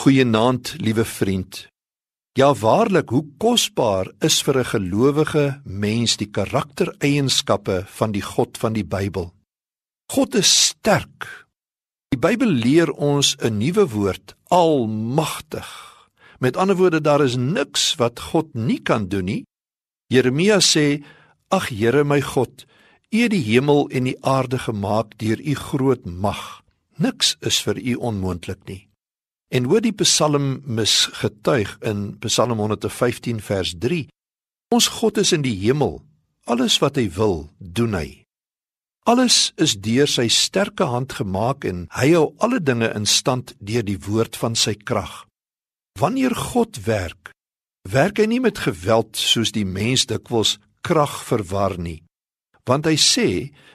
Goeienaand, liewe vriend. Ja waarlik, hoe kosbaar is vir 'n gelowige mens die karaktereienskappe van die God van die Bybel. God is sterk. Die Bybel leer ons 'n nuwe woord, almagtig. Met ander woorde, daar is niks wat God nie kan doen nie. Jeremia sê: "Ag Here my God, U het die hemel en die aarde gemaak deur U groot mag. Niks is vir U onmoontlik nie." En hoor die psalmis getuig in Psalm 115 vers 3. Ons God is in die hemel. Alles wat hy wil, doen hy. Alles is deur sy sterke hand gemaak en hy hou alle dinge in stand deur die woord van sy krag. Wanneer God werk, werk hy nie met geweld soos die mens dikwels krag verwar nie. Want hy sê,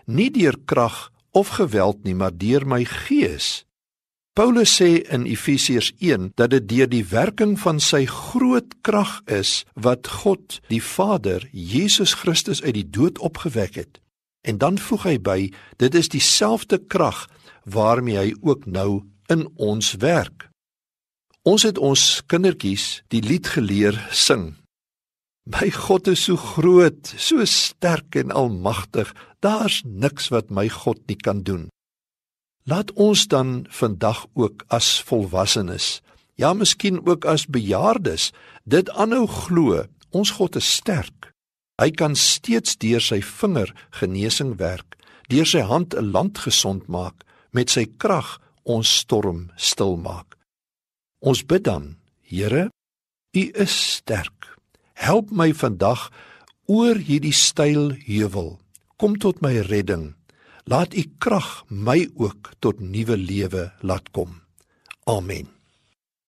nie deur krag of geweld nie, maar deur my gees Paulus sê in Efesiërs 1 dat dit deur die werking van sy groot krag is wat God die Vader Jesus Christus uit die dood opgewek het. En dan voeg hy by, dit is dieselfde krag waarmee hy ook nou in ons werk. Ons het ons kindertjies die lied geleer sing. My God is so groot, so sterk en almagtig. Daar's niks wat my God nie kan doen. Laat ons dan vandag ook as volwassenes, ja miskien ook as bejaardes, dit aanhou glo, ons God is sterk. Hy kan steeds deur sy vinger genesing werk, deur sy hand 'n land gesond maak, met sy krag ons storm stil maak. Ons bid dan, Here, U is sterk. Help my vandag oor hierdie steil heuwel. Kom tot my redding laat u krag my ook tot nuwe lewe laat kom. Amen.